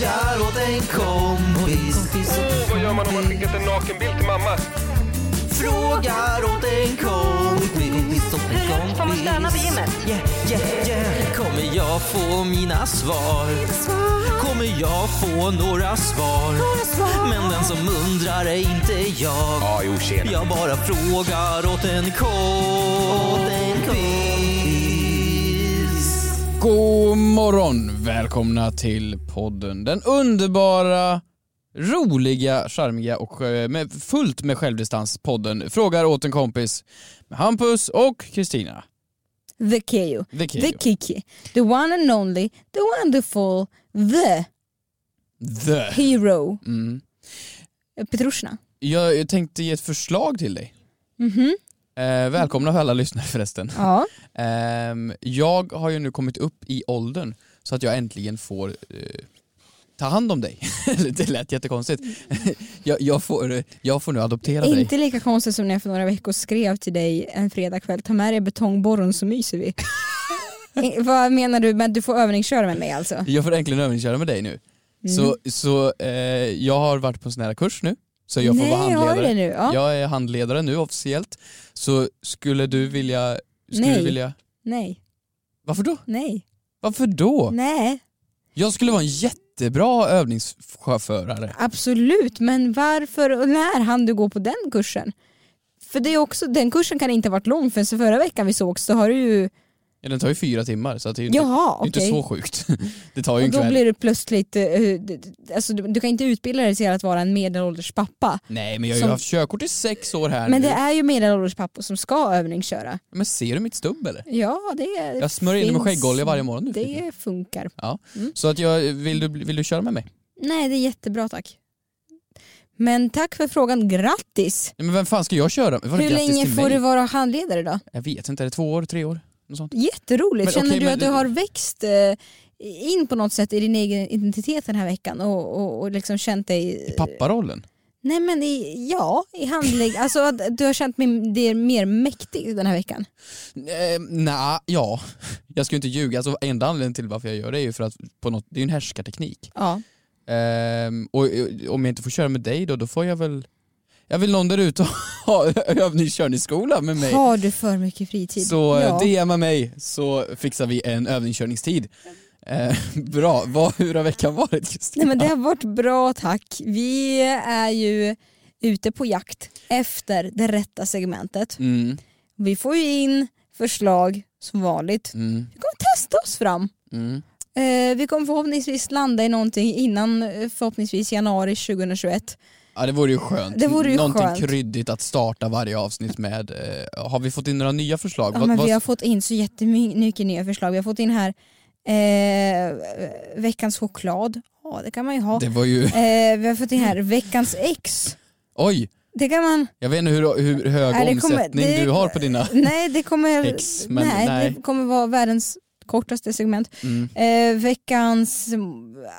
Frågar åt en kompis. Vad gör man om man skickat en nakenbild till mamma? Frågar åt en kompis. Får man stöna på gymmet? Yeah, yeah, yeah. Kommer jag få mina svar? Kommer jag få några svar? Men den som undrar är inte jag. Ja, jo, tjena. Jag bara frågar åt en kompis. God morgon! Välkomna till podden. Den underbara, roliga, charmiga och eh, med, fullt med självdistans podden Frågar åt en kompis med Hampus och Kristina. The Keyyo. The Keyyo. The Kiki. The one and only, the wonderful, the The. hero. Mm. Petrushna. Jag, jag tänkte ge ett förslag till dig. Mhm. Eh, välkomna för alla lyssnare förresten. Ja. Ehm, jag har ju nu kommit upp i åldern så att jag äntligen får eh, ta hand om dig. det lät jättekonstigt. jag, jag, får, jag får nu adoptera dig. Inte lika konstigt som när jag för några veckor skrev till dig en fredagkväll, ta med dig betongborren så myser vi. Eh, Vad menar du med att du får övningsköra med mig alltså? Jag får äntligen övningsköra med dig nu. Mm. Så, så eh, jag har varit på en sån här kurs nu, så jag får Nej, vara handledare. det nu? Ja. Jag är handledare nu officiellt. Så skulle du vilja... Skulle Nej. Du vilja Nej, varför då? nej, Varför då? nej. Jag skulle vara en jättebra övningschaufförare. Absolut, men varför och när hann du gå på den kursen? För det är också, den kursen kan inte ha varit lång för förra veckan vi sågs så har du ju, Ja, den tar ju fyra timmar så det är ju inte, jaha det är inte så sjukt. Det tar ju Och en då kväll. blir det plötsligt, eh, d- alltså, du, du kan inte utbilda dig till att vara en medelålders pappa. Nej men jag har ju Som- haft körkort i sex år här Men nu. det är ju medelålders pappor som ska övningsköra. Men ser du mitt stubb eller? Ja det Jag smörjer in det med skäggolja varje morgon nu. Det funkar. Ja. Mm. Så att jag, vill, du, vill du köra med mig? Nej det är jättebra tack. Men tack för frågan, grattis! Men vem fan ska jag köra? Det Hur länge får mig? du vara handledare då? Jag vet inte, är det två år, tre år? Något sånt. Jätteroligt. Men Känner okej, du men att du har växt eh, in på något sätt i din egen identitet den här veckan och, och, och liksom känt dig... I papparollen? Nej men i, ja, i handlägg... alltså att du har känt mig det mer mäktig den här veckan. Eh, Nej, ja. Jag ska ju inte ljuga. Alltså, enda anledningen till varför jag gör det är ju för att på något, det är ju en härskarteknik. Ja. Och och om jag inte får köra med dig då, då får jag väl... Jag vill någon där ute ha övningskörningsskola med mig. Har du för mycket fritid? Så eh, ja. DMa mig så fixar vi en övningskörningstid. Eh, bra, Vad, hur har veckan varit Kristina? Nej men det har varit bra tack. Vi är ju ute på jakt efter det rätta segmentet. Mm, Vi får ju in förslag som vanligt. mm, Vi kommer testa oss fram. mm. Eh, vi kommer förhoppningsvis landa i någonting innan eh, förhoppningsvis januari 2021. Ja det vore ju skönt. Det vore ju Någonting skönt. kryddigt att starta varje avsnitt med. Eh, har vi fått in några nya förslag? Ja, Vad- men vad- vi har fått in så jättemycket nya förslag. Vi har fått in här eh, veckans choklad. Ja det kan man ju ha. Det var ju, Eh, vi har fått in här veckans ex. oj! Det kan man... Jag vet inte hur, hur hög Nej, kommer- omsättning det- du har på dina... Nej det kommer, Ex, men nej, nej. det kommer vara världens kortaste segment. Mm, Eh, veckans...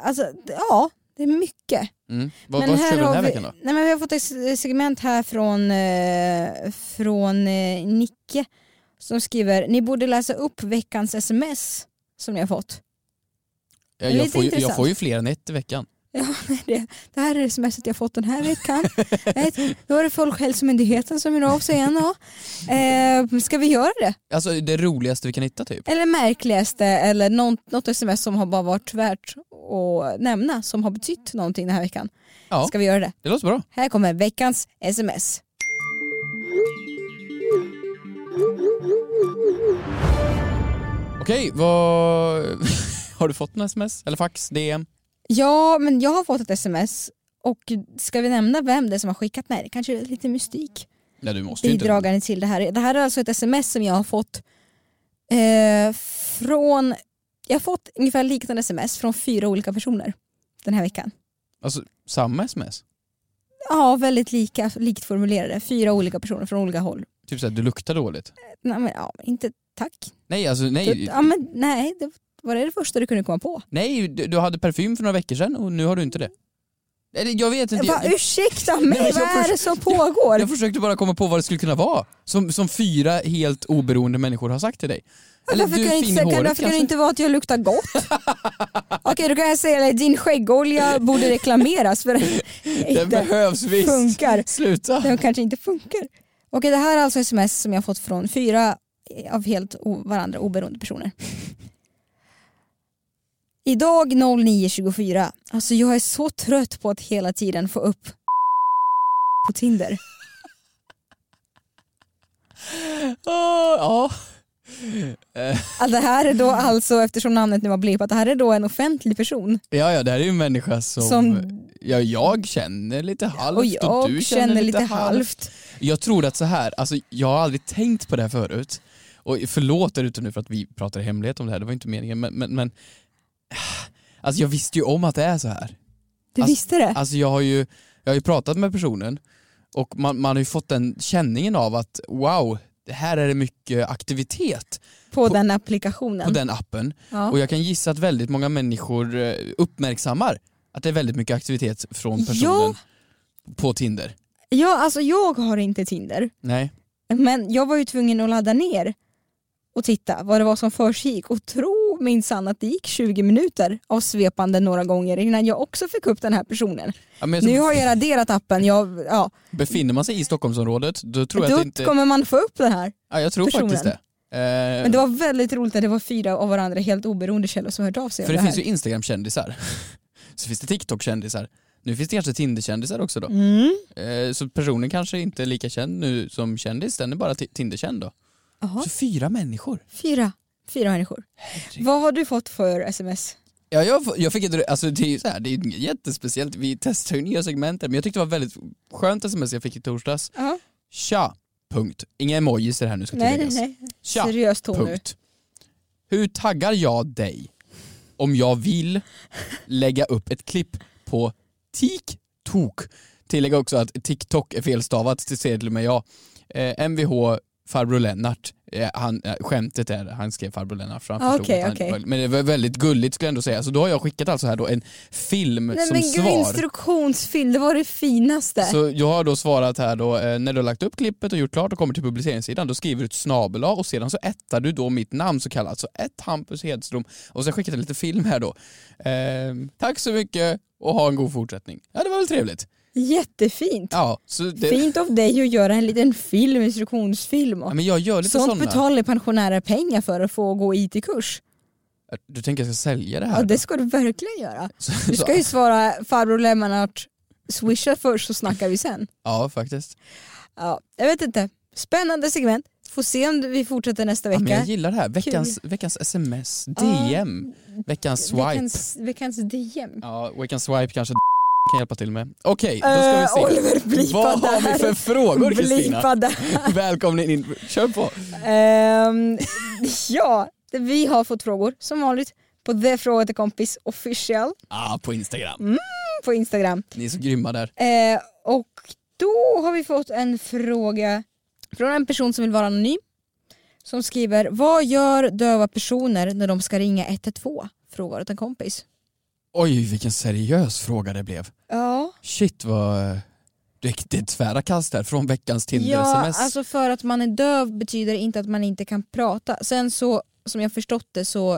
Alltså ja, det är mycket. mm. Vad, Men vad kör vi den här vi, veckan då? Nej, men vi har fått ett segment här från, eh, från eh, Nicke som skriver ni borde läsa upp veckans sms som ni har fått. Ja, jag, får ju, jag får ju fler än ett i veckan. Ja, det, det här är smset jag fått den här veckan. Då är det Folkhälsomyndigheten som hör av sig igen. Ja. Eh, ska vi göra det? Alltså det roligaste vi kan hitta typ. Eller märkligaste eller något, något sms som har bara varit värt att nämna som har betytt någonting den här veckan. Ja, Ska vi göra det? det låter bra. Här kommer veckans sms. Okej, vad... har du fått en sms? Eller fax? DM? Ja, men jag har fått ett sms och ska vi nämna vem det är som har skickat? Nej, det kanske är lite mystik. Nej du måste ju inte. Bidragande till det här. Det här är alltså ett sms som jag har fått eh, från, jag har fått ungefär liknande sms från fyra olika personer den här veckan. Alltså samma sms? Ja, väldigt lika, likt formulerade. Fyra olika personer från olika håll. Typ såhär, du luktar dåligt. Nej, men, ja, inte tack. Nej alltså nej. ja, men, nej, det var det det första du kunde komma på. Nej, du, du hade parfym för några veckor sedan och nu har du inte det. Eller, Jag vet inte. Va, Jag, ursäkta men mig, jag vad är förs- det som pågår? jag försökte bara komma på vad det skulle kunna vara. Som, som fyra helt oberoende människor har sagt till dig. Eller varför du kan, är det fin i inte, kan, håret varför kan det kanske? inte vara att jag luktar gott? Okej, då kan jag säga att din skäggolja borde reklameras för den Den inte behövs visst. funkar. Sluta. Den kanske inte funkar. Okej, det här är alltså sms som jag fått från fyra av helt o- varandra oberoende personer. Idag 09.24. Alltså jag är så trött på att hela tiden få upp på Tinder. Ja. Att det här är då alltså, eftersom namnet nu har blipat, det här är då en offentlig person. ja, ja, det här är ju en människa som, Som- ja, jag känner lite halvt Och jag du känner lite halvt. Jag tror att så här, alltså jag har aldrig tänkt på det här förut. Och förlåt där ute nu för att vi pratar hemlighet om det här, det var inte meningen men, men, men Alltså jag visste ju om att det är så här. Du Alltså- visste det? Alltså jag har ju, jag har ju pratat med personen och man, man har ju fått den känningen av att wow, här är det mycket aktivitet På, på- den applikationen. på den appen. ja. Och jag kan gissa att väldigt många människor eh, uppmärksammar att det är väldigt mycket aktivitet från personen på Tinder. ja, alltså jag har inte Tinder. Nej. Men jag var ju tvungen att ladda ner och titta vad det var som försiggick och tro minsann att det gick 20 minuter av svepande några gånger innan jag också fick upp den här personen. Ja, men så Nu har jag raderat appen, jag, ja, Befinner man sig i Stockholmsområdet då tror jag då att inte... kommer man få upp det här. Ja, jag tror personen. faktiskt det. Eh, Men det var väldigt roligt att det var fyra av varandra helt oberoende källor som hört av sig för det det finns ju Instagram-kändisar. så finns det TikTok-kändisar. Nu finns det kanske Tinder-kändisar också då. Mm. Eh, så personen kanske inte är lika känd nu som kändis, den är bara ti- Tinder-känd då. Jaha. Så fyra människor. Fyra. Fyra människor. Vad har du fått för sms? Ja, jag, jag fick ett, alltså det är ju så här, det är jättespeciellt, vi testar ju nya segment men jag tyckte det var väldigt skönt sms jag fick i torsdags. Ja. Tja, punkt. Inga emojis det här nu ska Nej, nej, tilläggas. nej. Tja, Seriös ton nu. punkt. Hur taggar jag dig om jag vill lägga upp ett klipp på TikTok? Tillägga också att TikTok är felstavat, det säger till och med jag. Eh, Mvh farbror Lennart, eh, han, eh, skämtet är, han skrev farbror Lennart för han Ah, okej, att han, okej. Men det var väldigt gulligt skulle jag ändå säga. Så då har jag skickat alltså här då en film Nej som men gud, svar. instruktionsfilm, det var det finaste. Så jag har då svarat här då, eh, när du har lagt upp klippet och gjort klart och kommer till publiceringssidan, då skriver du ett snabel och sedan så ettar du då mitt namn så kallat, så ett Hampus Hedström och så har jag skickat lite film här då. Eh, tack så mycket och ha en god fortsättning. Ja det var väl trevligt. Jättefint. Ja, det, Fint av dig att göra en liten film, instruktionsfilm. ja, men jag gör lite Sånt sådana. betalar pensionärer pengar för att få gå IT-kurs. Du tänker jag ska sälja det här? Ja då? det ska du verkligen göra. Du ska ju svara farbror Lennart, swisha först så snackar vi sen. Ja faktiskt. Ja, jag vet inte. Spännande segment. Får se om vi fortsätter nästa Ja, men vecka. jag gillar det här, veckans, veckans sms, DM, veckans swipe. Veckans, veckans DM. Ja, veckans swipe kanske kan hjälpa till med. Okej, då ska vi Eh, se. Oliver Vad har vi för frågor Kristina? Välkommen in, kör på. Ehm, ja, vi har fått frågor som vanligt på The Fråga till Kompis official Ah, på Instagram. Mm. på Instagram. Ni är så grymma där. Eh, och då har vi fått en fråga från en person som vill vara anonym. Som skriver, vad gör döva personer när de ska ringa 112? Frågar åt en kompis. Oj, vilken seriös fråga det blev. Ja, Shit vad... Det är tvära kast här från veckans ja Tinder-sms. alltså för att man är döv betyder inte att man inte kan prata. Sen så, som jag förstått det så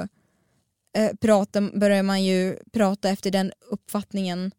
eh, pratar, börjar man ju prata efter den uppfattningen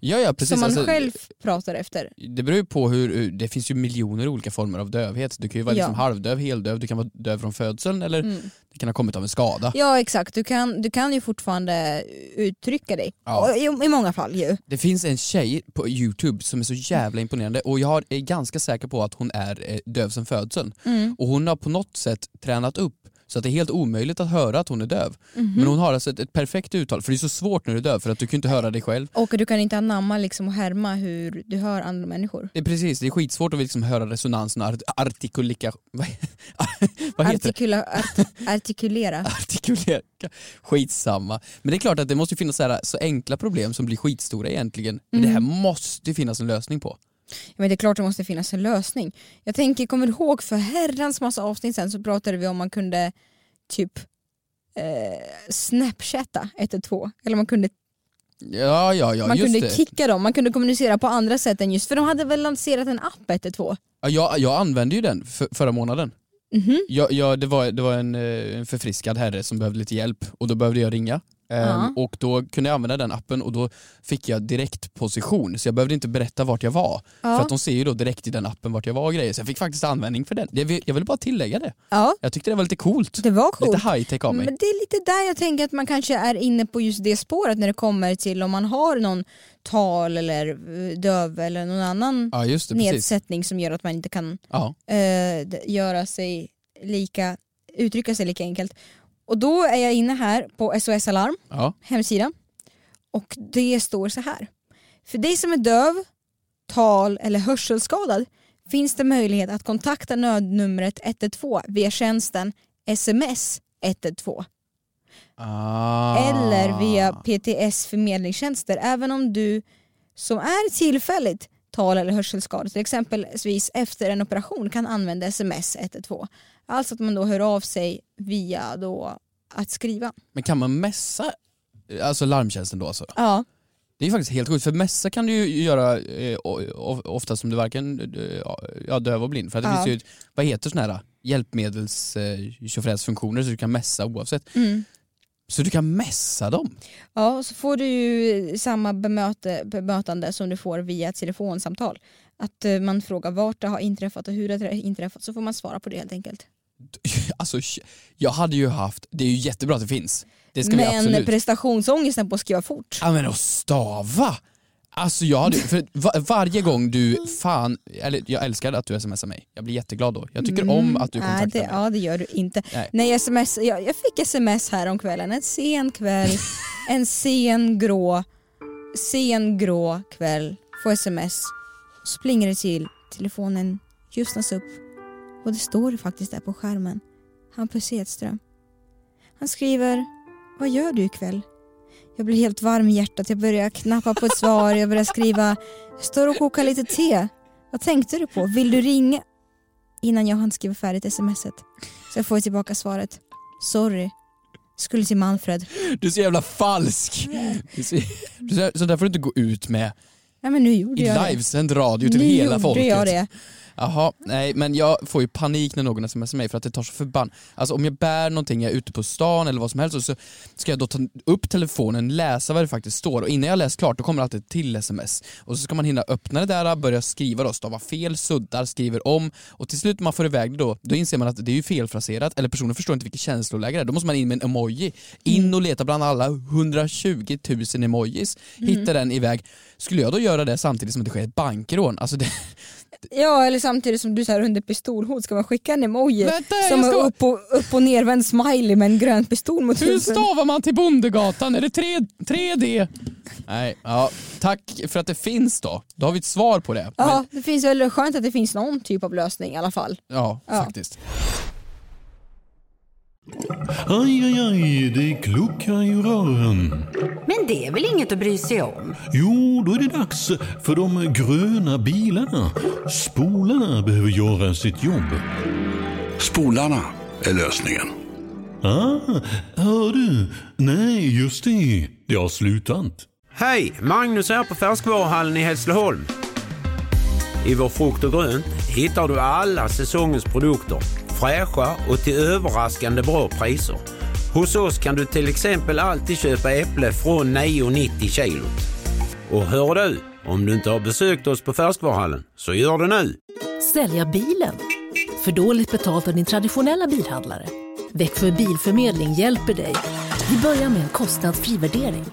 ja, ja, precis. som man alltså, själv pratar efter. Det beror ju på hur, det finns ju miljoner olika former av dövhet. Du kan ju vara Ja. liksom halvdöv, heldöv, du kan vara döv från födseln eller Mm. det kan ha kommit av en skada. Ja exakt, du kan, du kan ju fortfarande uttrycka dig. Ja. I, I många fall ju. Det finns en tjej på youtube som är så jävla imponerande och jag är ganska säker på att hon är eh, döv som födseln. Mm. Och hon har på något sätt tränat upp Så att det är helt omöjligt att höra att hon är döv. Mhm. Men hon har alltså ett, ett perfekt uttal, för det är så svårt när du är döv för att du kan inte höra dig själv. Och du kan inte anamma liksom och härma hur du hör andra människor. Det är precis, det är skitsvårt att liksom höra resonansen och art artikulika... Vad, heter? Artikula, art, artikulera. Artikulera. Skitsamma. Men det är klart att det måste finnas så, här, så enkla problem som blir skitstora egentligen. Men det här Mm. måste finnas en lösning på. Men det är klart det måste finnas en lösning. Jag tänker, kommer du ihåg för herrans massa avsnitt sen så pratade vi om man kunde typ eh, snapchatta 112. Eller man kunde, Ja, ja, ja, man kunde det. kicka dem, man kunde kommunicera på andra sätt än just, för de hade väl lanserat en app 112? Ja, jag, jag använde ju den för, förra månaden. Mhm. Jag, jag, det var, det var en, eh, en förfriskad herre som behövde lite hjälp och då behövde jag ringa. Ehm, Ja. Och då kunde jag använda den appen och då fick jag direkt position så jag behövde inte berätta vart jag var. Ja. För att de ser ju då direkt i den appen vart jag var och grejer så jag fick faktiskt användning för den. Jag vill, jag vill bara tillägga det. Ja, Jag tyckte det var lite coolt. det var coolt. Lite high tech av mig. Men det är lite där jag tänker att man kanske är inne på just det spåret när det kommer till om man har någon tal eller eh, döv eller någon annan Ja det, precis. nedsättning som gör att man inte kan eh, göra sig lika, uttrycka sig lika enkelt. Och då är jag inne här på SOS Alarm Ja. hemsida och det står så här. För dig som är döv, tal eller hörselskadad finns det möjlighet att kontakta nödnumret 112 via tjänsten sms 112 Ah. eller via PTS förmedlingstjänster även om du som är tillfälligt tal eller hörselskadad till exempelvis efter en operation kan använda sms 112. Alltså att man då hör av sig via då att skriva. Men kan man messa alltså larmtjänsten då alltså? Ja, Det är faktiskt helt sjukt, för messa kan du ju göra eh, ofta som du varken eh, ja, döv och blind. För att det Ja. finns ju, vad heter sådana här hjälpmedels eh, funktioner så du kan messa oavsett. mm. Så du kan messa dem? ja så får du ju samma bemöte, bemötande som du får via ett telefonsamtal. Att eh, man frågar vart det har inträffat och hur det har inträffat så får man svara på det helt enkelt. Alltså jag hade ju haft, det är ju jättebra att det finns. Det ska vi Men absolut. prestationsångesten på att skriva fort. Ja men att stava! Alltså jag hade för va, varje gång du, fan, eller jag älskar att du smsar mig. Jag blir jätteglad då. Jag tycker om att du Mm. Nej, kontaktar det, mig. Ja det gör du inte. Nej. Nej. sms, jag, jag fick sms här om kvällen, en sen kväll, en sen grå, sen grå kväll, får sms. Så plingar det till, telefonen ljusnas upp och det står faktiskt där på skärmen. Hampus Hedström. Han skriver, vad gör du ikväll? Jag blir helt varm i hjärtat, jag börjar knappa på ett svar, jag börjar skriva, jag står och kokar lite te. Vad tänkte du på? Vill du ringa? Innan jag hann skriva färdigt smset. Så jag får tillbaka svaret. Sorry. Skulle till Manfred. Du är så jävla falsk! Du så, så där får du inte gå ut med Nej men nu gjorde i jag livesänd radio till nu hela gjorde folket. jag det. Jaha, nej men jag får ju panik när någon smsar mig för att det tar så förbann. Alltså om jag bär någonting, jag är ute på stan eller vad som helst så ska jag då ta upp telefonen, läsa vad det faktiskt står och innan jag läst klart då kommer alltid ett till sms. Och så ska man hinna öppna det där, börja skriva då, stava fel, suddar, skriver om och till slut när man får iväg det då, då inser man att det är ju felfraserat eller personen förstår inte vilket känsloläge det är. Då måste man in med en emoji, in och leta bland alla 120 000 emojis, hitta den iväg. Skulle jag då göra det samtidigt som det sker ett bankrån? Alltså det, Ja eller samtidigt som du så här under pistolhot ska man skicka en emoji Vänta, som är upp och, upp och nervänd smiley med en grön pistol mot Hur huvudet. stavar man till Bondegatan? Är det 3, 3D? Nej, ja, tack för att det finns då. Då har vi ett svar på det. Ja, Men, det finns väl skönt att det finns någon typ av lösning i alla fall. ja, Ja. faktiskt. Aj, aj, aj, det kluckar i rören. Men det är väl inget att bry sig om? Jo, då är det dags för de gröna bilarna. Spolarna behöver göra sitt jobb. Spolarna är lösningen. Ah, hör du? Nej, just det. Det har slutat. Hej! Magnus här på Färskvaruhallen i Hässleholm. I vår frukt och grönt hittar du alla säsongens produkter. Fräscha och till överraskande bra priser. Hos oss kan du till exempel alltid köpa äpple från 9,90 kilot. Och hör du, om du inte har besökt oss på Färskvaruhallen, så gör det nu! Sälja bilen? För dåligt betalt av din traditionella bilhandlare? Växjö Bilförmedling hjälper dig. Vi börjar med en kostnadsfri värdering.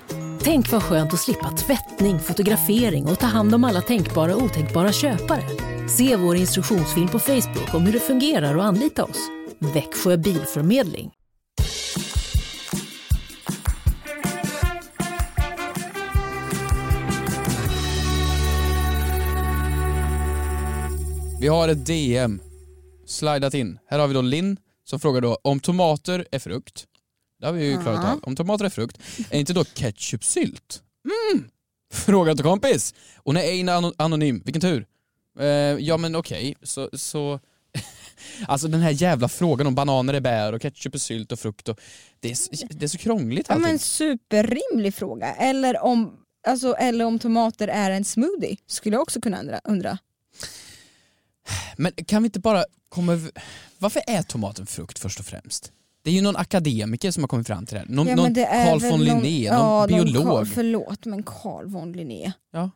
Tänk vad skönt att slippa tvättning, fotografering och ta hand om alla tänkbara och otänkbara köpare. Se vår instruktionsfilm på Facebook om hur det fungerar och anlita oss. Växjö Bilförmedling. Vi har ett DM slidat in. Här har vi då Linn som frågar då om tomater är frukt. Det har vi ju Ja. klarat av. Om tomater är frukt, är inte då ketchupsylt? Mm. Fråga till kompis. Nej, Einar ano- anonym, vilken tur. Eh, ja men okej, så, så Alltså den här jävla frågan om bananer är bär och ketchup är sylt och frukt och det är, så- det är så krångligt Ja, allting. men superrimlig fråga. Eller om, alltså, eller om tomater är en smoothie, skulle jag också kunna undra. undra. Men kan vi inte bara komma över... Varför är tomaten frukt först och främst? Det är ju någon akademiker som har kommit fram till det här. Någon, Ja, någon Carl von någon- Linné, ja, någon någon biolog. Carl, förlåt men Carl von Linné. Ja.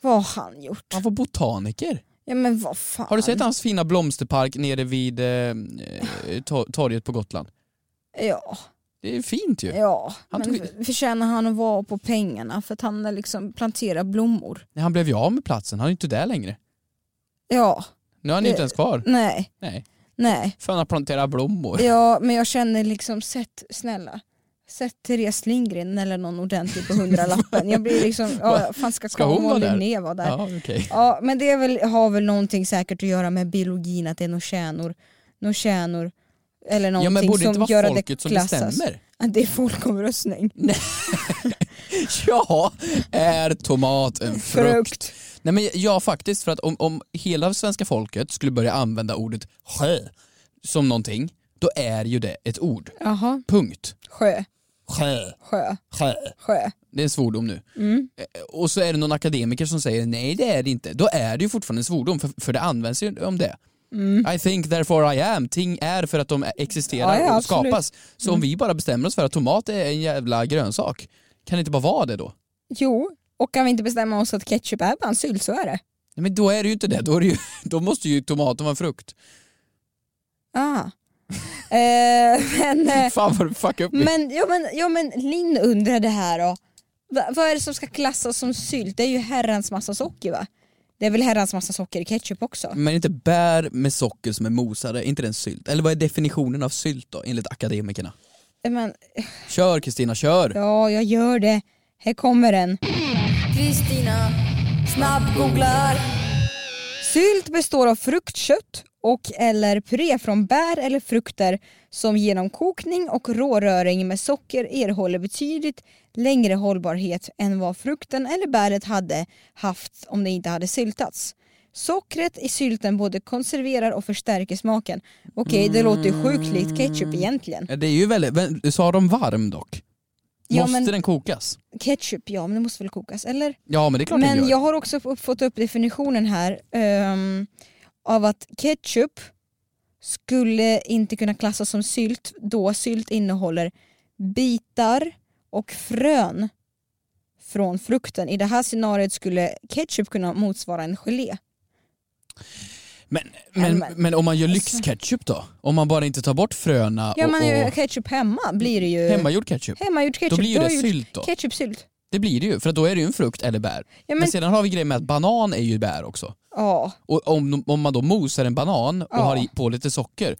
Vad har han gjort? Han var botaniker. Ja men vad fan. Har du sett hans fina blomsterpark nere vid eh, eh, to- torget på Gotland? Ja. Det är fint ju. Ja, Han men tog- för- förtjänar han att vara på pengarna för att han liksom planterat blommor? Nej, Han blev ju av med platsen, han är inte där längre. Ja. Nu är han ju inte ens kvar. Nej, Nej. Nej. För han har planterat blommor. Ja men jag känner liksom, sätt, snälla. Sätt Therese Lindgren eller någon ordentlig på hundralappen. Jag blir liksom, ja, fan ska, Ska hon vara där? Linné vara där? Ja, okej. Ja, men det väl, har väl någonting säkert att göra med biologin, att det är några kärnor, några kärnor eller Ja någonting men borde det som inte vara gör att det folket som bestämmer? Att det är folkomröstning. Ja, är tomat en frukt? Frukt. Nej men ja faktiskt, för att om, om hela svenska folket skulle börja använda ordet sjö som någonting, då är ju det ett ord. Jaha, Punkt. sjö, Sjö. sjö, Sjö. sjö. Det är en svordom nu. Mm. Eh, Och så är det någon akademiker som säger nej det är det inte. Då är det ju fortfarande en svordom, för, för det används ju om det. Mm. I think therefore I am. Ting är för att de existerar Ja, ja, och skapas. Så om vi bara bestämmer oss för att tomat är en jävla grönsak, kan det inte bara vara det då? Jo, och kan vi inte bestämma oss att ketchup är bara en sylt så är det. Nej, men då är det ju inte det, då, är det ju, då måste ju tomaten vara en frukt. Ah. eh, men, eh, Fan vad du fuckar upp mig. men, ja, men, ja men Linn undrade här då. Va, vad är det som ska klassas som sylt? Det är ju herrans massa socker va? Det är väl herrans massa socker i ketchup också? Men inte bär med socker som är mosade, inte det en sylt? Eller vad är definitionen av sylt då, enligt akademikerna? Men, Kör Kristina, kör! ja, jag gör det. Här kommer den. Kristina snabbgooglar. Sylt består av fruktkött och eller puré från bär eller frukter som genom kokning och råröring med socker erhåller betydligt längre hållbarhet än vad frukten eller bäret hade haft om det inte hade syltats. Sockret i sylten både konserverar och förstärker smaken. Okej, det låter ju sjukt likt ketchup egentligen. Ja, Det är ju väldigt, men sa de varm dock? Ja, Måste men- den kokas? Ketchup, ja men det måste väl kokas, eller? Ja men det är klart den Men gör. jag har också f- fått upp definitionen här ehm, av att ketchup skulle inte kunna klassas som sylt då sylt innehåller bitar och frön från frukten. I det här scenariot skulle ketchup kunna motsvara en gelé. Men, men, men- om man gör lyxketchup då? Om man bara inte tar bort fröna Ja och, man gör och ketchup hemma blir det ju... hemmagjord ketchup? Hemmagjord ketchup. Då blir ju det gjort sylt då. Ketchupsylt. Det blir det ju, för då är det ju en frukt eller bär. Ja, men... men- sedan har vi grejen med att banan är ju bär också. Ja. Och om, om man då mosar en banan och Ja. har på lite socker,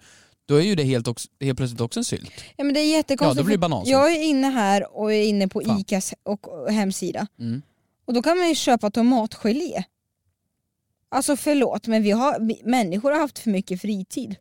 då är ju det helt, också, helt plötsligt också en sylt. Ja men det är jättekonstigt. Ja, då blir det banansylt. Jag är inne här och är inne på Fan. ICAs och och hemsida. Mm. Och då kan man ju köpa tomatgelé. Alltså förlåt men vi har, vi, människor har haft för mycket fritid.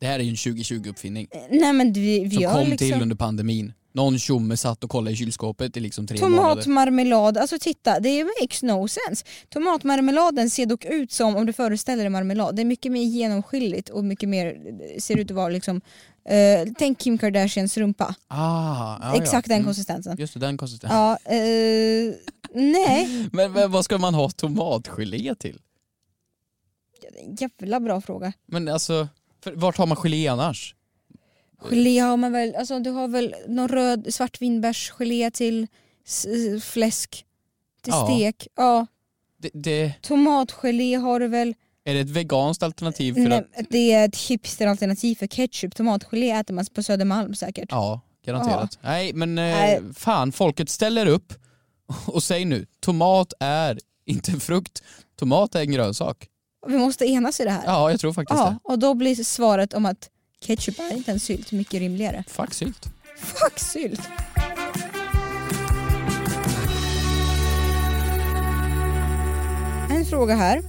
Det här är ju en 2020-uppfinning. Nej men vi, vi Som har kom liksom till under pandemin. Någon tjomme satt och kollade i kylskåpet i liksom tre. Tomatmarmelad, alltså titta det makes no sense. Tomatmarmeladen ser dock ut som, om du föreställer dig marmelad, det är mycket mer genomskinligt och mycket mer, ser ut att vara liksom, eh, tänk Kim Kardashians rumpa. Ah, ja, Exakt ja. den Mm. konsistensen. Just det, den konsistensen. Ja, eh, nej. Men, men vad ska man ha tomatgelé till? Jävla bra fråga. Men alltså, för, vart har man gelé annars? Gelé har man väl, alltså du har väl någon röd svartvinbärsgelé till fläsk, till Ja. stek. Ja. Det, det, Tomatgelé har du väl. är det ett veganskt alternativ för Nej, att... det är ett hipsteralternativ för ketchup. Tomatgelé äter man på Södermalm säkert. Ja, garanterat. Nej men eh, Nej. fan, folket ställer upp och säg nu, tomat är inte en frukt, tomat är en grönsak. Vi måste enas i det här. Ja, jag tror faktiskt Ja, det. och då blir svaret om att Ketchup är inte en sylt, mycket rimligare. Fuck sylt. Fuck sylt! En fråga här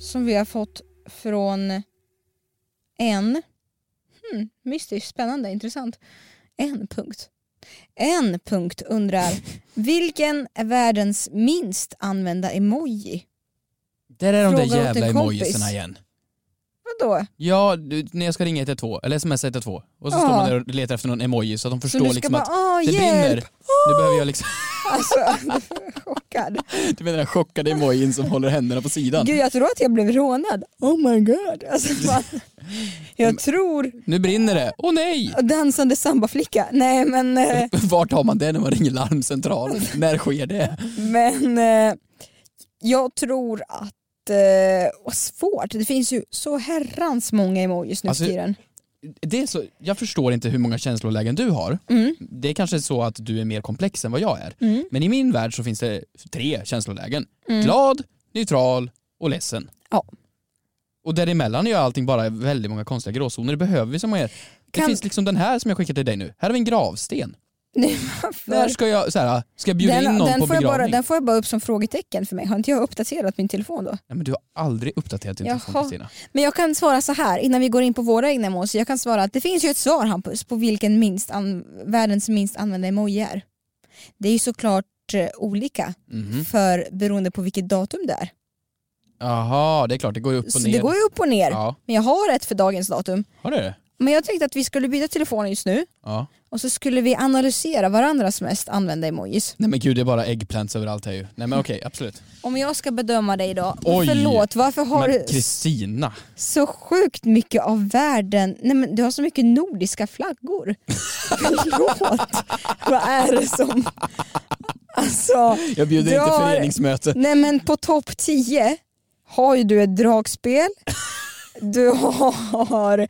som vi har fått från en, hmm, mystiskt, spännande, intressant. En punkt. En punkt undrar, vilken är världens minst använda emoji? Där är de där Fråga åt en jävla kompis. emojisarna igen. Vadå? Ja, du, när jag ska ringa 112, eller smsa 112 och så står man där och letar efter någon emoji så att de förstår liksom bara, att åh det hjälp! brinner. Nu behöver jag liksom, Alltså, chockad. du menar den chockade emojin som håller händerna på sidan. Gud jag tror att jag blev rånad. Oh my god. Alltså, fan. Jag tror, Nu brinner det, åh nej! dansande sambaflicka. Nej men, eh, Vart har man det när man ringer larmcentralen? när sker det? men eh, jag tror att, eh, vad svårt, det finns ju så herrans många emojis nu Alltså, för tiden. det är så, jag förstår inte hur många känslolägen du har. Mm. Det är kanske så att du är mer komplex än vad jag är. Mm. Men i min värld så finns det tre känslolägen. Mm. Glad, neutral och ledsen. Ja. Och däremellan är ju allting bara väldigt många konstiga gråzoner. Det behöver vi som. Det Kan- finns liksom den här som jag skickade till dig nu. Här har vi en gravsten. Nej? När ska jag, så här, ska jag bjuda in den, någon den, på får jag bara, begravning? den får jag bara upp som frågetecken för mig. Har inte jag uppdaterat min telefon då? Nej, men du har aldrig uppdaterat din telefon Jaha. Kristina. Men jag kan svara så här innan vi går in på våra egna emojis. Jag kan svara att det finns ju ett svar Hampus på vilken minst an- världens minst använda emoji är. Det är ju såklart eh, olika Mhm. för beroende på vilket datum det är. Jaha, det är klart det går upp och Så ner. det går ju upp och ner. Ja, Men jag har ett för dagens datum. har du det? Men jag tänkte att vi skulle byta telefonen just nu Ja. Och så skulle vi analysera varandras mest använda emojis. Nej men gud det är bara eggplants överallt här ju. Nej men okej, absolut. Om jag ska bedöma dig då, Oj. förlåt varför har Men du Kristina. så sjukt mycket av världen, nej men du har så mycket nordiska flaggor. Förlåt, vad är det som... Alltså, Jag bjuder inte drar- föreningsmöte. Nej men på topp 10 har ju du ett dragspel, du har,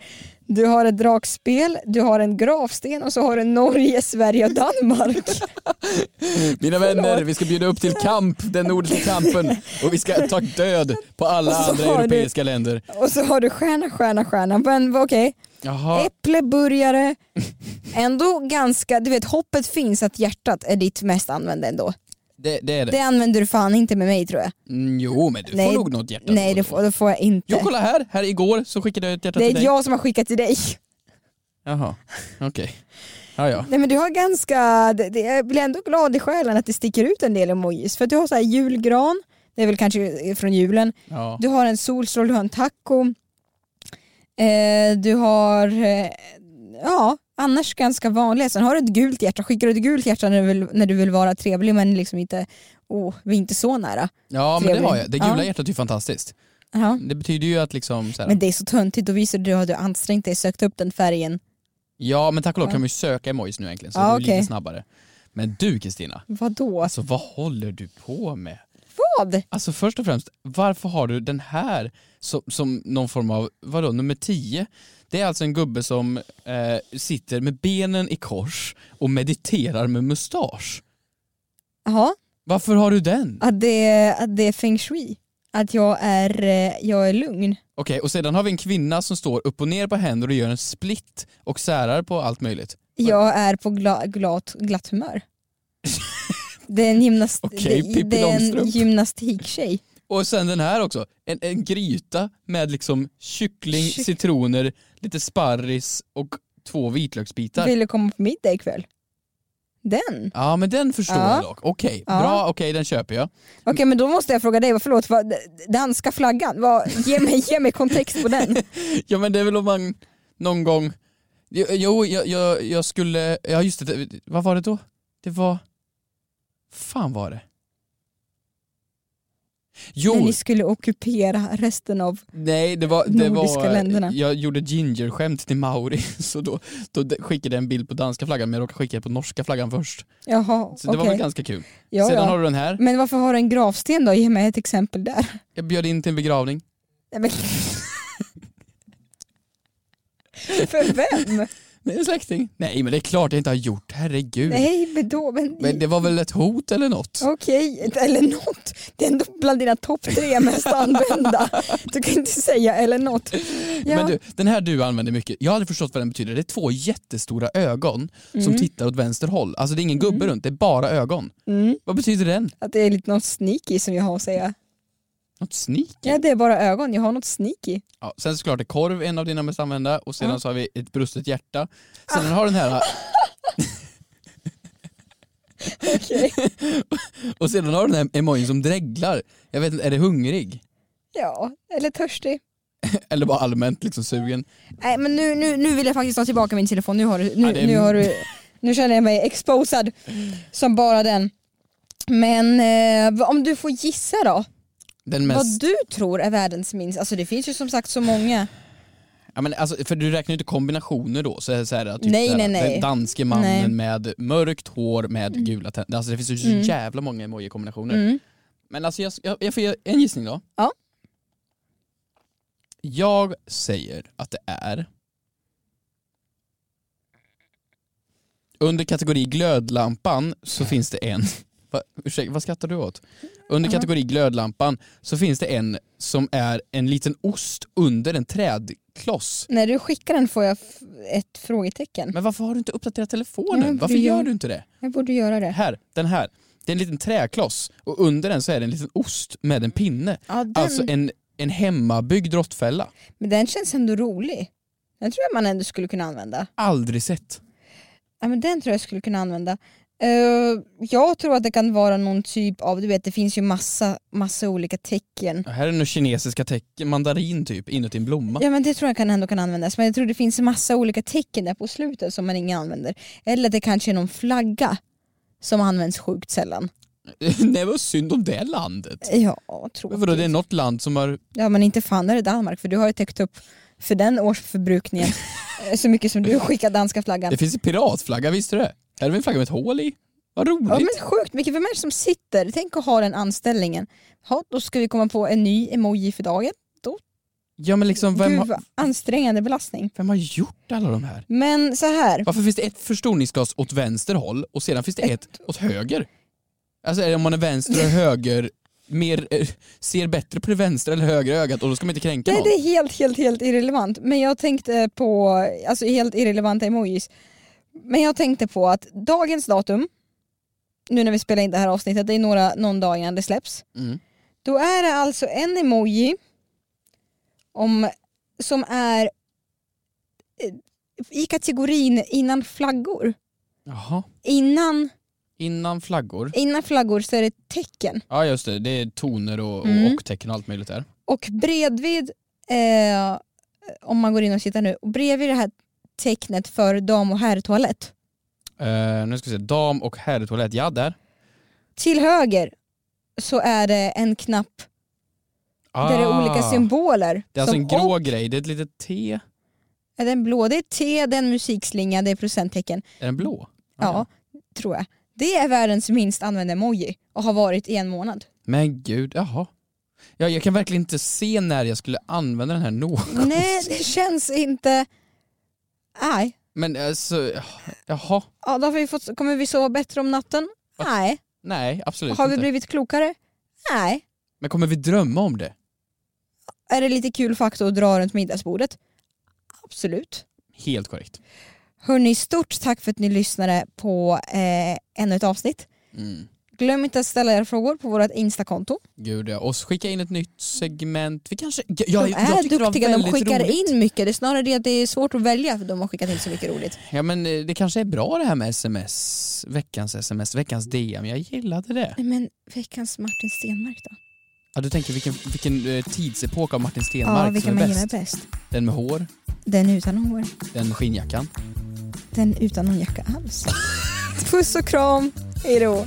du har ett dragspel, du har en gravsten och så har du Norge, Sverige och Danmark. Mina vänner, vi ska bjuda upp till kamp, den nordiska kampen. Och vi ska ta död på alla andra har du- europeiska länder. Och så har du stjärna, stjärna, stjärna. Men okej, Jaha, äppleburgare, ändå ganska, du vet hoppet finns att hjärtat är ditt mest använda ändå. Det, det är det. Det använder du fan inte med mig tror jag. Mm, jo men du Nej, får nog något hjärta. Nej det får, det får jag inte. Jo kolla här, här igår så skickade jag ett hjärta det till är dig. jag som har skickat till dig. Jaha, okej. Ja, ja. Nej men du har ganska, det, det, jag blir ändå glad i själen att det sticker ut en del emojis. För att du har så här julgran, det är väl kanske från julen. ja. Du har en solstråle, du har en taco. Eh, du har, eh, ja annars ganska vanliga. Sen har du ett gult hjärta, skickar du ett gult hjärta när du vill, när du vill vara trevlig men liksom inte, oh, vi är inte så nära. ja men det Trevlig. har jag. Det gula Ja. hjärtat är ju fantastiskt. Ja. Det betyder ju att liksom Men det är så töntigt, då visar du att du har ansträngt dig, sökt upp den färgen. Ja men tack och lov Ja. kan man ju söka emojis nu egentligen så Ja, det blir okej. lite snabbare. Men du Kristina, Vadå? alltså vad håller du på med? Vad? Alltså först och främst, varför har du den här som, som någon form av, vadå, nummer 10? Det är alltså en gubbe som eh, sitter med benen i kors och mediterar med mustasch. Jaha, Varför har du den? att det, att det är feng shui. Att jag är, eh, jag är lugn. Okej, och sedan har vi en kvinna som står upp och ner på händer och gör en split och särar på allt möjligt. Jag är på gla, glatt, glatt humör. Det är en, gymnast, Okej, det, Pippi det är en Långstrump. gymnastiktjej. Och sen den här också, en, en gryta med liksom kyckling, Kyck- citroner, lite sparris och två vitlöksbitar. Vill du komma på middag ikväll? Den? Ja men den förstår Ja. jag dock. Okej, Ja. bra, okej den köper jag. Okej men då måste jag fråga dig, förlåt, vad, danska flaggan, vad, ge, mig, ge mig kontext på den. Ja men det är väl om man någon gång, Jo, jo jag, jag, jag skulle, ja just det, vad var det då? Det var, fan var det? Jo, När ni skulle ockupera resten av... nej det var, det nordiska var länderna. jag gjorde ginger-skämt till Mauri så då, då skickade jag en bild på danska flaggan men jag råkade skicka på norska flaggan först. Jaha, Så det var okej. väl ganska kul. Ja, Sedan ja. har du den här, Men varför har du en gravsten då? Ge mig ett exempel där. jag bjöd in till en begravning. Nej, men... För vem? Med en släkting? Nej men det är klart jag inte har gjort, herregud. Nej men då, men... Men det var väl ett hot eller något? Okej, eller något. Det är ändå bland dina topp tre mest använda. Du kan inte säga eller något. Ja. Men du, den här du använder mycket, jag har aldrig förstått vad den betyder. Det är två jättestora ögon som Mm. tittar åt vänster håll. Alltså det är ingen gubbe runt, det är bara ögon. Mm. Vad betyder den? Att det är lite något sneaky som jag har att säga. Något sneak? Ja det är bara ögon, jag har något sneaky. Ja, sen såklart är korv en av dina mest använda och sedan så har vi ett brustet hjärta. Sen har den här och sedan har den här emojin som dreglar. Jag vet inte, är det hungrig? Ja, eller törstig. Eller bara allmänt liksom sugen? Nej men nu, nu, nu vill jag faktiskt ta tillbaka min telefon, nu, har du, nu, Ja, det är- nu, har du, nu känner jag mig exposad som bara den. Men eh, om du får gissa då, Den vad mest... du tror är världens minst, alltså det finns ju som sagt så många. Ja, men alltså, för du räknar ju inte kombinationer då, så så här, typ Nej, nej, nej. Den danske mannen Nej. med mörkt hår med gula tänder. Alltså det finns ju så Mm. jävla många emoji-kombinationer. Mm. Men alltså jag, jag, jag får ge en gissning då. Ja. Jag säger att det är under kategori glödlampan så finns det en, va, ursäkta, vad skrattar du åt? Under kategori glödlampan så finns det en som är en liten ost under en trädkloss. När du skickar den får jag ett frågetecken. Men varför har du inte uppdaterat telefonen? Ja, varför gör- du inte det? Jag borde göra det. Här, den här. Det är en liten träkloss och under den så är det en liten ost med en pinne. Ja, den, Alltså en, en hemmabyggd råttfälla. Men den känns ändå rolig. Den tror jag man ändå skulle kunna använda. Aldrig sett. Ja, men den tror jag skulle kunna använda. Eh, jag tror att det kan vara någon typ av, du vet det finns ju massa, massa olika tecken. Här är några kinesiska tecken, mandarin typ, inuti en blomma. Ja men det tror jag kan ändå kan användas, men jag tror det finns massa olika tecken där på slutet som man ingen använder. Eller det kanske är någon flagga som används sjukt sällan. Nej vad synd om det landet. Ja, Men tråkigt. vadå, det är något land som har... Ja men inte fan är det Danmark för du har ju täckt upp för den årsförbrukningen eh, så mycket som du skickar danska flaggan. Det finns en piratflagga, visste du det? Här har vi en flagga med ett hål i. Vad roligt. Ja men sjukt mycket, är det som sitter? Tänk att ha den anställningen. Ja, då ska vi komma på en ny emoji för dagen. Då, Ja men liksom, vem Gud har, ansträngande belastning. vem har gjort alla de här? Men så här. Varför finns det ett förstoringsglas åt vänster håll och sedan finns det ett åt höger? Alltså om man är vänster och höger mer, eh, ser bättre på det vänstra eller högra ögat och då ska man inte kränka Nej, någon? det är helt, helt, helt irrelevant. Men jag tänkte på, alltså helt irrelevanta emojis. Men jag tänkte på att dagens datum, nu när vi spelar in det här avsnittet, det är några, någon dag innan det släpps. Mm. Då är det alltså en emoji om, som är eh, i kategorin innan flaggor. Jaha. Innan, Innan flaggor? innan flaggor så är det tecken. Ja just det, det är toner och, Mm. och tecken och allt möjligt där. Och bredvid, eh, om man går in och tittar nu, och bredvid det här tecknet för dam och herrtoalett, Uh, nu ska vi se, dam och herrtoalett, ja där. till höger så är det en knapp där det är olika Ah. symboler. Det är alltså en grå och- grej, det är ett litet T. Är den blå? Det är T, det är en musikslinga, det är procenttecken. Är den blå? Ja, tror jag. Det är världens minst använda emoji och har varit i en månad. Men gud, jaha. Ja, jag kan verkligen inte se när jag skulle använda den här någon. Nej, det känns inte... Nej. Men alltså, jaha. Ja, då har vi fått, kommer vi sova bättre om natten? Nej. Nej, absolut Har vi inte. blivit klokare? Nej. Men kommer vi drömma om det? Är det lite kul faktor att dra runt middagsbordet? Absolut. Helt korrekt. Hörni, stort tack för att ni lyssnade på eh, ännu ett avsnitt. Mm. Glöm inte att ställa era frågor på vårt instakonto. Gud ja. Och skicka in ett nytt segment. Vi kanske... Ja, jag, de jag är var duktiga, de skickar roligt. in mycket. Det är snarare det att det är svårt att välja för de har skickat in så mycket roligt. Ja men eh, det kanske är bra det här med sms, veckans sms, veckans DM. Jag gillade det. Nej, Men veckans Martin Stenmark då? Ja, du tänker vilken, vilken eh, tidsepok av Martin Stenmark Ja, vilken som är man bäst? bäst. Den med hår, Den utan hår. den med skinnjackan. Den utan någon jacka alls. Puss och kram, hejdå.